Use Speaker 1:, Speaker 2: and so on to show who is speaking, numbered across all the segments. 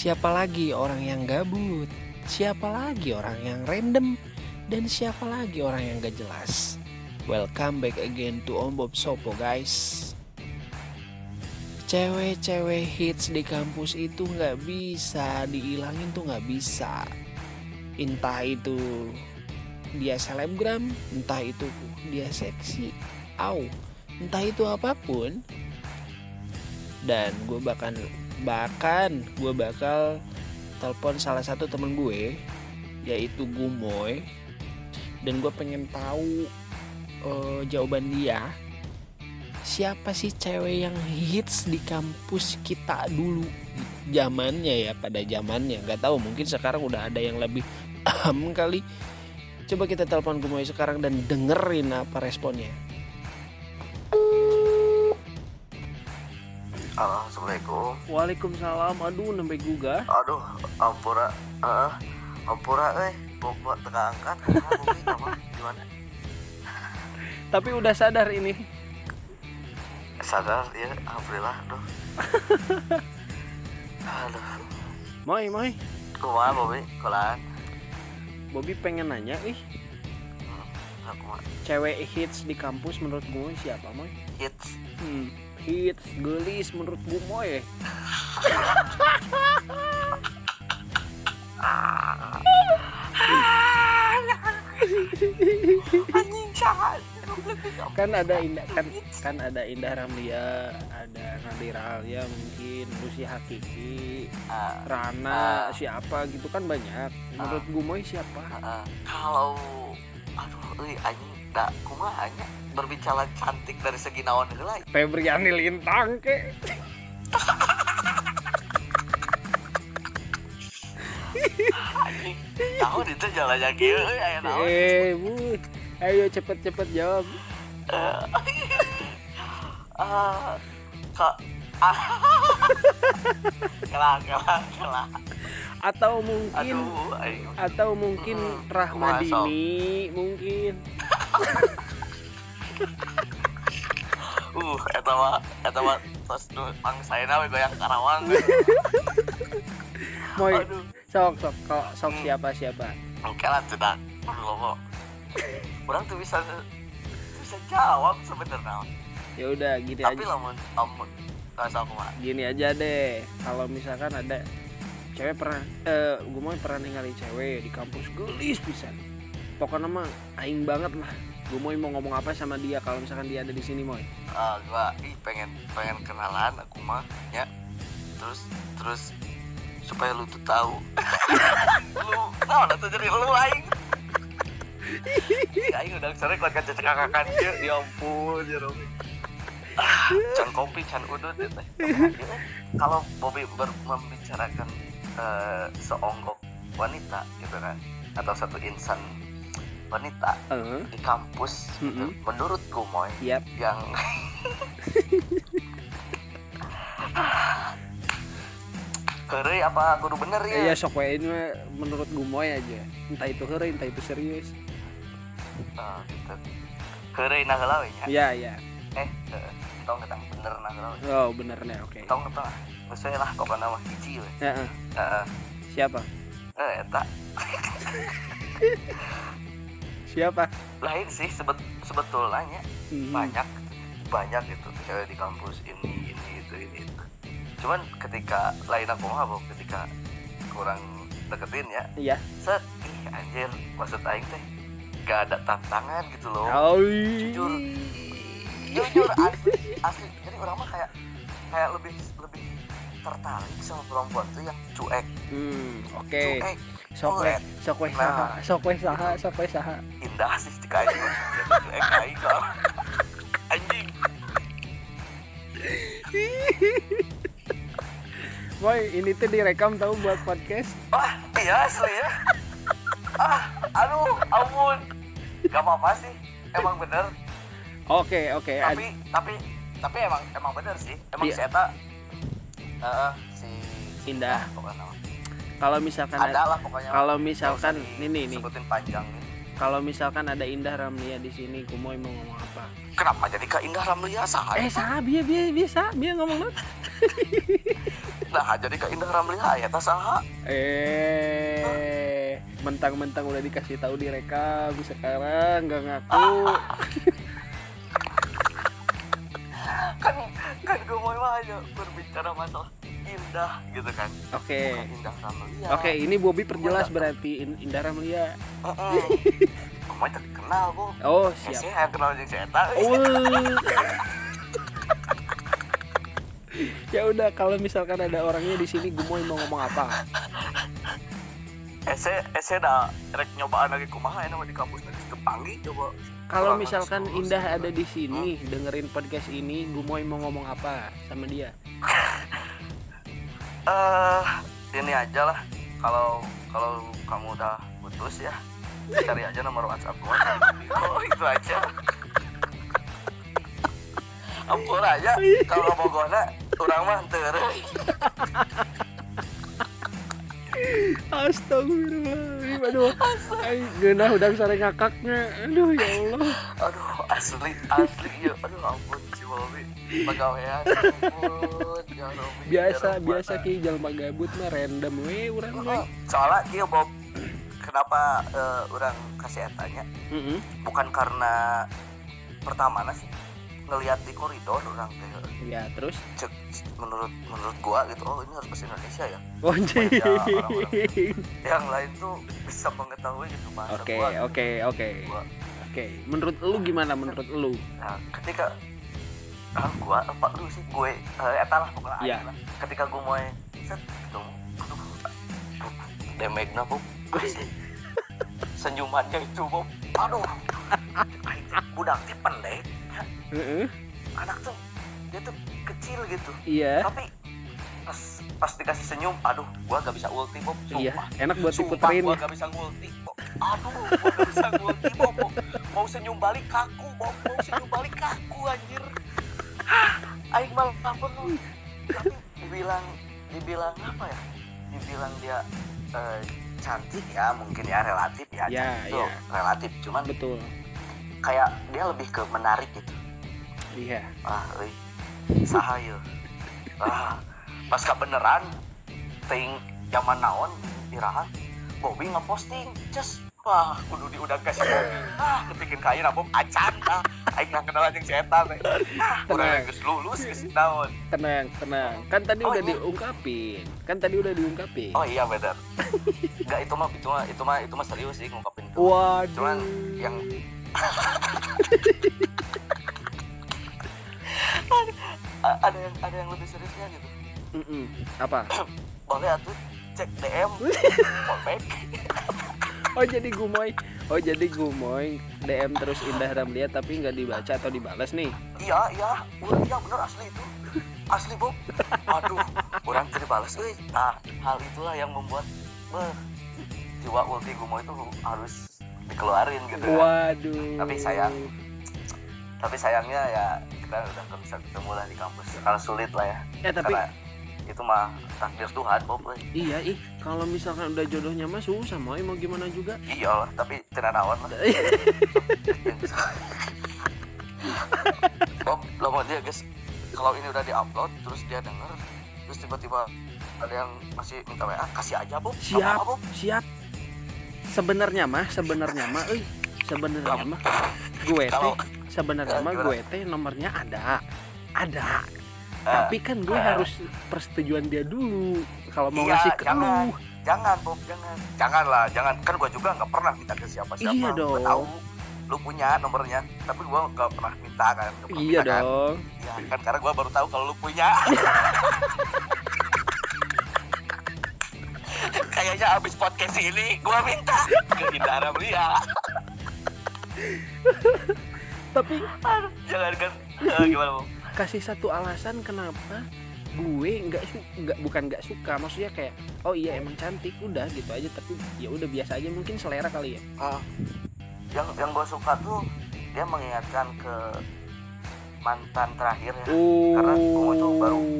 Speaker 1: Siapa lagi orang yang gabut? Siapa lagi orang yang random? Dan siapa lagi orang yang gak jelas? Welcome back again to Om Bob Sopo guys Cewek-cewek hits di kampus itu gak bisa dihilangin tuh gak bisa Entah itu dia selebgram, entah itu dia seksi, au, entah itu apa pun dan gue bahkan bahkan gue bakal telepon salah satu temen gue yaitu Gumoy. Dan gue pengen tahu uh, jawaban dia. Siapa sih cewek yang hits di kampus kita dulu? Zamannya ya pada zamannya. Nggak tahu mungkin sekarang udah ada yang lebih kali. Coba kita telepon Gumoy sekarang dan dengerin apa responnya
Speaker 2: Halo, Assalamualaikum.
Speaker 1: Waalaikumsalam. Aduh, nembe juga.
Speaker 2: Aduh, ampura. Heeh. ampura euy. Bobo teka angkat. Gimana?
Speaker 1: Tapi udah sadar ini.
Speaker 2: Sadar ya, alhamdulillah. Aduh. Aduh.
Speaker 1: Moy, moy.
Speaker 2: Kumaha Bobi? Kolaan.
Speaker 1: Bobby pengen nanya, ih,
Speaker 2: Hmm,
Speaker 1: cewek hits di kampus menurut gue siapa, moy?
Speaker 2: hits.
Speaker 1: Hmm, hits gelis menurut gue, moy.
Speaker 2: Anjing jahat.
Speaker 1: Kan ada indah kan kan ada Indah Ramlia, ada Nadira Alia mungkin, Lucy Hakiki,
Speaker 2: Ah,
Speaker 1: Rana, siapa gitu kan banyak. Menurut gue, moy siapa?
Speaker 2: ah, ah. Kalau aduh euy anjing da kumaha nya berbicara cantik dari segi naon heula
Speaker 1: Febriani Lintang ke?
Speaker 2: anjing. Tahu itu jalannya kieu aya naon?
Speaker 1: Eh, bu, ayo cepet-cepet jawab.
Speaker 2: Ah, kak ah. kalah kalah kalah
Speaker 1: Atau mungkin
Speaker 2: aduh
Speaker 1: atau mungkin
Speaker 2: Hmm,
Speaker 1: Rahmadini mungkin
Speaker 2: uh eta mah eta mah tos nu pangsaena we goyang Karawang.
Speaker 1: Moy sok sok kok sok
Speaker 2: Hmm.
Speaker 1: siapa siapa?
Speaker 2: Oke lah tidak lomo orang tuh bisa bisa jawab sebenarnya.
Speaker 1: Ya udah gini
Speaker 2: tapi
Speaker 1: aja.
Speaker 2: lamun lamun mah.
Speaker 1: Gini aja deh. Kalau misalkan ada cewek pernah eh gue mau pernah ninggalin cewek di kampus gelis pisan. Pokoknya mah aing banget lah gue mau ngomong apa sama dia kalau misalkan dia ada di sini moy?
Speaker 2: Ah gua ih pengen pengen kenalan aku mah ya. Terus terus supaya lu tuh tahu. Lu tahu lah tuh jadi lu aing. Ih, aing udah sore kuat kaca cekakakan dia ya ampun ya Robi. Ah can kopi can udut ya teh. Kalau Bobby ber- membicarakan eh, seonggok wanita gitu kan atau satu insan wanita
Speaker 1: eh
Speaker 2: di kampus gitu,
Speaker 1: Mm-mm.
Speaker 2: menurut Gumoy
Speaker 1: yap
Speaker 2: yang Kere apa kudu bener
Speaker 1: iya
Speaker 2: ya?
Speaker 1: sok wae ini menurut gue moy aja entah itu hore entah itu serius
Speaker 2: Oh, gitu. Kere nah nya.
Speaker 1: iya iya
Speaker 2: Eh, tong ketang bener nah we.
Speaker 1: oh bener nih oke
Speaker 2: Tong ketang. Geus we lah pokona mah hiji we.
Speaker 1: Ya, eh.
Speaker 2: Heeh.
Speaker 1: siapa
Speaker 2: Eh, eta
Speaker 1: siapa?
Speaker 2: Lain sih sebet sebetulnya
Speaker 1: Hmm.
Speaker 2: banyak banyak gitu cewek di kampus ini ini itu ini itu. Cuman ketika lain aku mah Bob, ketika kurang deketin ya
Speaker 1: iya.
Speaker 2: set ih anjir maksud aing teh gak ada tantangan gitu loh.
Speaker 1: Oh
Speaker 2: jujur. jujur asli asli. Jadi orang mah kayak kayak lebih lebih tertarik sama perempuan tuh yang cuek.
Speaker 1: Hmm oke.
Speaker 2: Cuek
Speaker 1: sok weh sok weh. Saha sok weh saha sok weh saha
Speaker 2: indah sih di kain aing kalau anjing
Speaker 1: Boy, ini tuh direkam tahu buat podcast.
Speaker 2: wah iya asli ya ah aduh ampun gak apa-apa sih emang bener
Speaker 1: Oke, oke. ad-
Speaker 2: tapi tapi tapi emang emang bener sih emang
Speaker 1: Iya.
Speaker 2: si Eta eh, si
Speaker 1: Indah.
Speaker 2: pokoknya
Speaker 1: Kalau misalkan
Speaker 2: ada lah pokoknya
Speaker 1: kalau misalkan nih nih nih,
Speaker 2: disebutin panjang nih.
Speaker 1: Kalau misalkan ada Indah Ramlia di sini, kumoy mau ngomong apa?
Speaker 2: kenapa jadi ke Indah Ramlia? Sah
Speaker 1: Eh, sah, biar biar biasa, biar ngomong apa?
Speaker 2: nah jadi ke Indah Ramliha ya tas saha?
Speaker 1: Eh mentang-mentang udah dikasih tahu direkam sekarang nggak ngaku.
Speaker 2: Kan kan gue mau aja berbicara masalah indah gitu kan.
Speaker 1: Oke.
Speaker 2: Bukan Indah Ramliha
Speaker 1: oke ini Bobby perjelas berarti In- Indah Ramlia
Speaker 2: Heeh. Kamu tak kenal bu?
Speaker 1: Oh siap.
Speaker 2: yang kenal jeung saya tahu
Speaker 1: Oh. ya udah kalau misalkan ada orangnya di sini gue mau ngomong apa?
Speaker 2: Ese ese dah rek nyobaan lagi kumaha enak di kampus lagi kepanggih coba.
Speaker 1: Kalau misalkan Indah ada di sini dengerin podcast ini gue mau ngomong apa sama dia
Speaker 2: eh ini aja lah. Kalau kalau kamu udah putus ya cari aja nomor WhatsApp gua. Oh itu aja. Ampun aja kalau mau gona orang mah terus
Speaker 1: Astagfirullahaladzim Aduh. Genah udah sare ngakaknya. Aduh ya Allah.
Speaker 2: Aduh asli asli ya. Aduh ampun si pegawaian ampun. Ya Robi
Speaker 1: Biasa
Speaker 2: ya Robi.
Speaker 1: biasa ki jalma gabut mah random we urang we
Speaker 2: Heeh. soalnya dia Bob. Kenapa eh, orang kasih tanya
Speaker 1: Heeh.
Speaker 2: bukan karena pertama sih ngelihat di koridor orang teh.
Speaker 1: Ya terus?
Speaker 2: Cek menurut menurut gua gitu oh ini harus bahasa Indonesia ya? Orang-orang. yang lain tuh bisa mengetahui gitu bahasa
Speaker 1: Oke
Speaker 2: gua
Speaker 1: oke oke. Oke menurut lu gimana? Menurut lu?
Speaker 2: Nah ketika ah gua apa lu sih gue eh, eta lah pokoknya
Speaker 1: Iya.
Speaker 2: aja lah. ketika gua mau set ketemu demegna bu senyumannya itu bu aduh. Budak teh pendek Anak tuh dia tuh kecil gitu.
Speaker 1: Iya.
Speaker 2: Tapi pas pas dikasih senyum aduh gua gak bisa ulti Bob.
Speaker 1: Iya
Speaker 2: sumpah.
Speaker 1: enak buat
Speaker 2: sumpah
Speaker 1: diputerin.
Speaker 2: gua gak bisa ngulti Bob. aduh gua gak bisa ngulti Bob. Bob. mau senyum balik kaku Bob. Mau senyum balik kaku anjir. Hah, aing malah apa lu tapi dibilang dibilang apa ya? Dibilang dia eh, cantik ya mungkin ya relatif ya.
Speaker 1: Ya,
Speaker 2: cantik
Speaker 1: ya.
Speaker 2: relatif. Cuman
Speaker 1: Betul.
Speaker 2: kayak dia lebih ke menarik gitu
Speaker 1: Iya.
Speaker 2: Ah euy saha ieu ah pas kebeneran ting zaman naon iraha Bobby ngeposting just wah kudu diundang ke si Bobby ah kepikin kain apa acan ah aing nggak kenal anjing si eta teh ah urang geus lulus geus naon
Speaker 1: Tenang tenang. Kan tadi
Speaker 2: Oh,
Speaker 1: udah
Speaker 2: iya.
Speaker 1: diungkapin. Kan tadi udah diungkapin.
Speaker 2: Oh iya bener. Enggak itu mah itu mah itu mah itu mah serius sih ngungkapin itu.
Speaker 1: Waduh.
Speaker 2: Cuman yang- seriusnya gitu.
Speaker 1: Mm-mm. Apa?
Speaker 2: boleh atuh. Cek DM
Speaker 1: Oh jadi gumoy. Oh jadi gumoy. DM terus Indah Ramlia tapi nggak dibaca atau dibalas nih?
Speaker 2: Iya iya. Urang iya bener asli itu. Asli Bob. Aduh orang tadi balas euy nah hal itulah yang membuat beh, jiwa ulti gumo itu harus dikeluarin gitu kan.
Speaker 1: Waduh.
Speaker 2: Tapi sayang. tapi sayangnya ya kita udah nggak bisa ketemu lah di kampus. Karena sulit lah ya.
Speaker 1: Eh tapi
Speaker 2: karena itu mah takdir Tuhan Bob
Speaker 1: iya ih kalau misalkan udah jodohnya mah susah mau mau gimana juga?
Speaker 2: Iya lah tapi naon lah. Bob lo mau dia guys kalau ini udah diupload terus dia denger terus tiba-tiba ada yang masih minta WA kasih aja Bob.
Speaker 1: Siap.
Speaker 2: Bob.
Speaker 1: Siap. Sebenarnya mah sebenarnya mah euy sebenarnya mah gue
Speaker 2: kalau
Speaker 1: sebenarnya
Speaker 2: Eh,
Speaker 1: mah gue teh nomornya ada. Ada.
Speaker 2: Eh,
Speaker 1: tapi kan gue
Speaker 2: eh.
Speaker 1: harus persetujuan dia dulu. Kalau mau
Speaker 2: Iya,
Speaker 1: ngasih ke
Speaker 2: jangan.
Speaker 1: lu.
Speaker 2: Jangan Bob jangan. Jangan lah jangan. Kan gua juga nggak pernah minta ke siapa-siapa.
Speaker 1: Iya
Speaker 2: Gua
Speaker 1: dong.
Speaker 2: tahu lu punya nomornya. Tapi gua nggak pernah minta kan pernah
Speaker 1: iya
Speaker 2: minta kan.
Speaker 1: dong.
Speaker 2: Iya kan karena gua baru tahu kalau lu punya. Kayaknya abis podcast ini gua minta ke Indah Ramlia
Speaker 1: tapi
Speaker 2: jangan kan Eh, gimana Bob
Speaker 1: kasih satu alasan kenapa gue nggak nggak bukan nggak suka. Maksudnya kayak oh iya emang cantik udah gitu aja. Tapi ya udah biasa aja. Mungkin selera kali ya.
Speaker 2: Ah, yang yang gue suka tuh dia mengingatkan ke mantan terakhir ya.
Speaker 1: Oh.
Speaker 2: Karena kamu itu baru-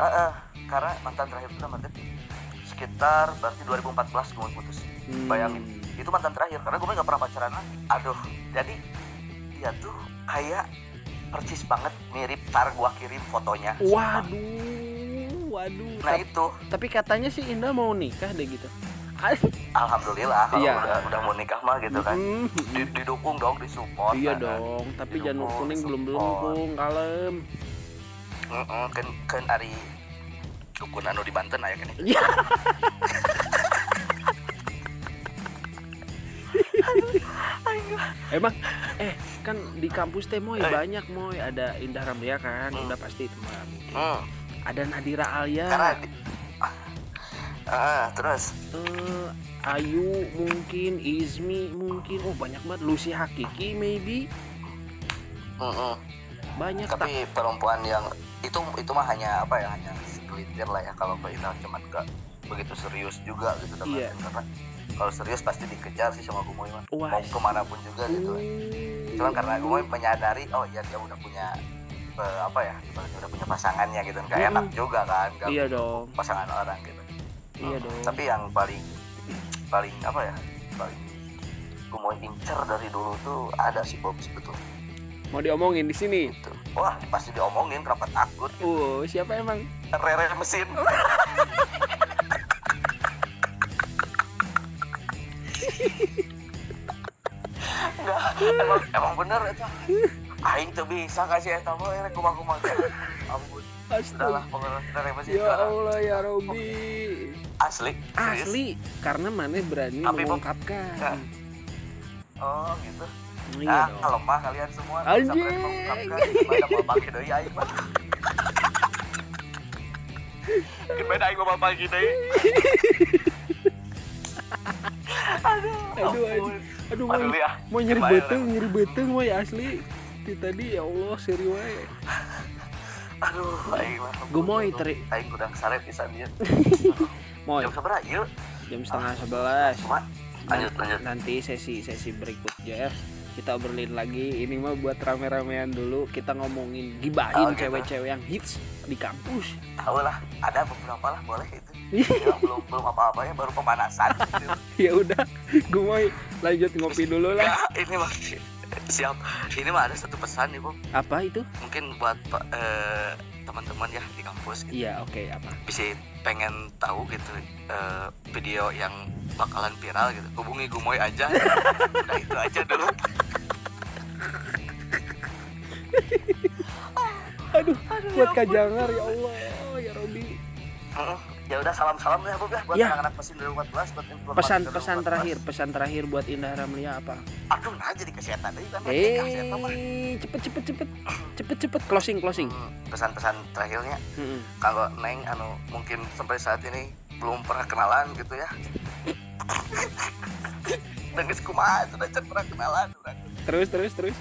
Speaker 2: Ah, ah, karena mantan terakhir itu sekitar berarti 2014 gue putus.
Speaker 1: Hmm.
Speaker 2: bayangin. Itu mantan terakhir karena gue nggak pernah pacaran lagi. Aduh. Jadi dia tuh kayak percis banget mirip tar gua kirim fotonya.
Speaker 1: Waduh waduh.
Speaker 2: Nah itu.
Speaker 1: tapi katanya sih Indah mau nikah deh gitu.
Speaker 2: Alhamdulillah kalau
Speaker 1: Iya.
Speaker 2: udah, udah mau nikah mah gitu kan.
Speaker 1: Mm,
Speaker 2: Di- didukung dong disupport
Speaker 1: iya
Speaker 2: nah, kan.
Speaker 1: dong tapi
Speaker 2: Didukung,
Speaker 1: janur kuning belum belum kung kalem.
Speaker 2: Heeh, kan kan ari dukun anu di Banten aya kan
Speaker 1: Emang eh kan di kampus teh moy
Speaker 2: Eh.
Speaker 1: banyak moy. Ada Indah Ramlia kan
Speaker 2: Hmm.
Speaker 1: udah pasti itu mah.
Speaker 2: Hmm,
Speaker 1: Ada Nadira Alia,
Speaker 2: Ah, terus?
Speaker 1: Eh, Ayu mungkin, Izmi mungkin, oh banyak banget. Lucy Hakiki maybe.
Speaker 2: Mm-mm.
Speaker 1: banyak tak
Speaker 2: tapi perempuan yang itu itu mah hanya apa ya hanya segelintir lah ya. Kalau Mbak Indah cuman gak begitu serius juga gitu dalam
Speaker 1: Iya.
Speaker 2: artian karena kalau serius pasti dikejar sih sama Gumoy mah mau ke mana pun juga gitu. Cuman karena Gumoy menyadari oh iya dia udah punya eh, apa ya udah punya pasangannya gitu. Nggak enak juga kan nggak
Speaker 1: Iya dong,
Speaker 2: pasangan orang gitu.
Speaker 1: Iya
Speaker 2: Hmm,
Speaker 1: dong.
Speaker 2: tapi yang paling paling apa ya paling Gumoy incer dari dulu tuh ada sih Bob sebetulnya.
Speaker 1: Mau diomongin di sini.
Speaker 2: gitu. Wah pasti diomongin kenapa takut?
Speaker 1: Oh, siapa emang?
Speaker 2: rere mesin emang, emang bener itu Aing tuh bisa kasih eta mah rek kumah-kumah Ampun, udahlah
Speaker 1: Astaga. Ya. Allah ya Robi.
Speaker 2: Asli, serius?
Speaker 1: Asli, karena mana berani
Speaker 2: Tapi,
Speaker 1: mengungkapkan.
Speaker 2: enggak. Oh gitu
Speaker 1: Iya
Speaker 2: Ah,
Speaker 1: dong.
Speaker 2: lemah kalian semua
Speaker 1: Anjing.
Speaker 2: Bisa berani mengungkapkan Gimana mau pakai doi Aing mah Gimana Aing mau pakai doi Aduh,
Speaker 1: Aduh,
Speaker 2: ampun.
Speaker 1: Aduh,
Speaker 2: Aduh,
Speaker 1: mau,
Speaker 2: ya.
Speaker 1: mau nyeri beteng, nyeri beteng, mau asli. Di tadi ya Allah serius wae.
Speaker 2: Aduh, aing mah.
Speaker 1: Gemoy. Tri.
Speaker 2: Aing udah sare pisan dia.
Speaker 1: Moy,
Speaker 2: Jam seberapa? Yuk.
Speaker 1: jam setengah sebelas.
Speaker 2: Cuma lanjut lanjut.
Speaker 1: Nanti sesi sesi berikutnya ya. Kita obrolin lagi. Ini mah buat rame-ramean dulu. Kita ngomongin gibahin cewek-cewek yang hits di kampus.
Speaker 2: Tahu lah, ada beberapa lah boleh itu. Ya, belum belum apa-apa ya, baru pemanasan. gitu.
Speaker 1: ya udah, gue mau lanjut ngopi dulu lah.
Speaker 2: Ya, ini mah siap. Ini mah ada satu pesan nih, Bu.
Speaker 1: Apa itu?
Speaker 2: Mungkin buat eh, teman-teman ya di kampus gitu.
Speaker 1: Iya, oke apa?
Speaker 2: Bisa pengen tahu gitu eh, video yang bakalan viral gitu. Hubungi Gumoy aja. Udah itu aja dulu.
Speaker 1: Aduh, buat kajangar ya Allah, ya Robi.
Speaker 2: Heeh. Ya udah salam-salam ya Bu ya buat
Speaker 1: Ya.
Speaker 2: anak-anak mesin 2014 buat
Speaker 1: Pesan-pesan
Speaker 2: 2014.
Speaker 1: terakhir, pesan terakhir buat Indah Ramlia apa?
Speaker 2: Aduh, nah jadi kesehatan deh kan.
Speaker 1: Eh, cepet cepet cepet, cepet cepet closing closing.
Speaker 2: Hmm, Pesan-pesan terakhirnya
Speaker 1: Mm-mm.
Speaker 2: kalau Neng anu mungkin sampai saat ini belum pernah kenalan gitu ya. Nengis kumaha sudah cek pernah kenalan urang.
Speaker 1: Terus terus terus.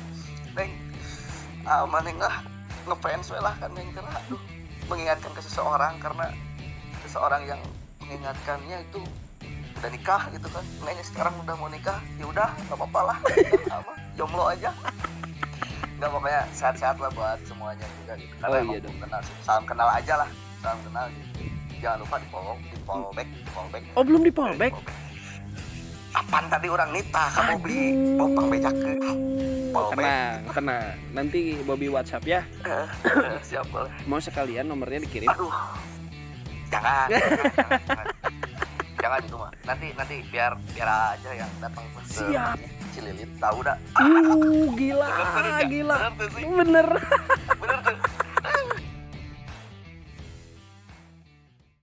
Speaker 2: Neng ah maneh lah ngefans lah kan Neng karena aduh mengingatkan ke seseorang karena seseorang yang mengingatkannya itu udah nikah gitu kan. Neng sekarang udah mau nikah ya udah nggak apa-apa lah. Apa, jomblo aja. Nggak pokoknya sehat-sehat lah buat semuanya juga gitu. Karena
Speaker 1: Oh, iya
Speaker 2: belum kenal sih. salam kenal aja lah. Salam kenal gitu. Jangan lupa di follow di follow back di follow back.
Speaker 1: Oh belum di fallback?
Speaker 2: Apaan tadi orang nita kamu beli potong becak ke Fallback.
Speaker 1: Tenang, tenang. Nanti Bobby WhatsApp ya.
Speaker 2: Eh, siap boleh.
Speaker 1: Mau sekalian nomornya dikirim.
Speaker 2: aduh jangan jangan, jangan, jangan. jangan itu mah nanti nanti biar biar aja yang datang ke
Speaker 1: Siap.
Speaker 2: Cililin tahu dah
Speaker 1: Uh, gila,
Speaker 2: Bener, bener,
Speaker 1: gila.
Speaker 2: Bener sih.
Speaker 1: Bener.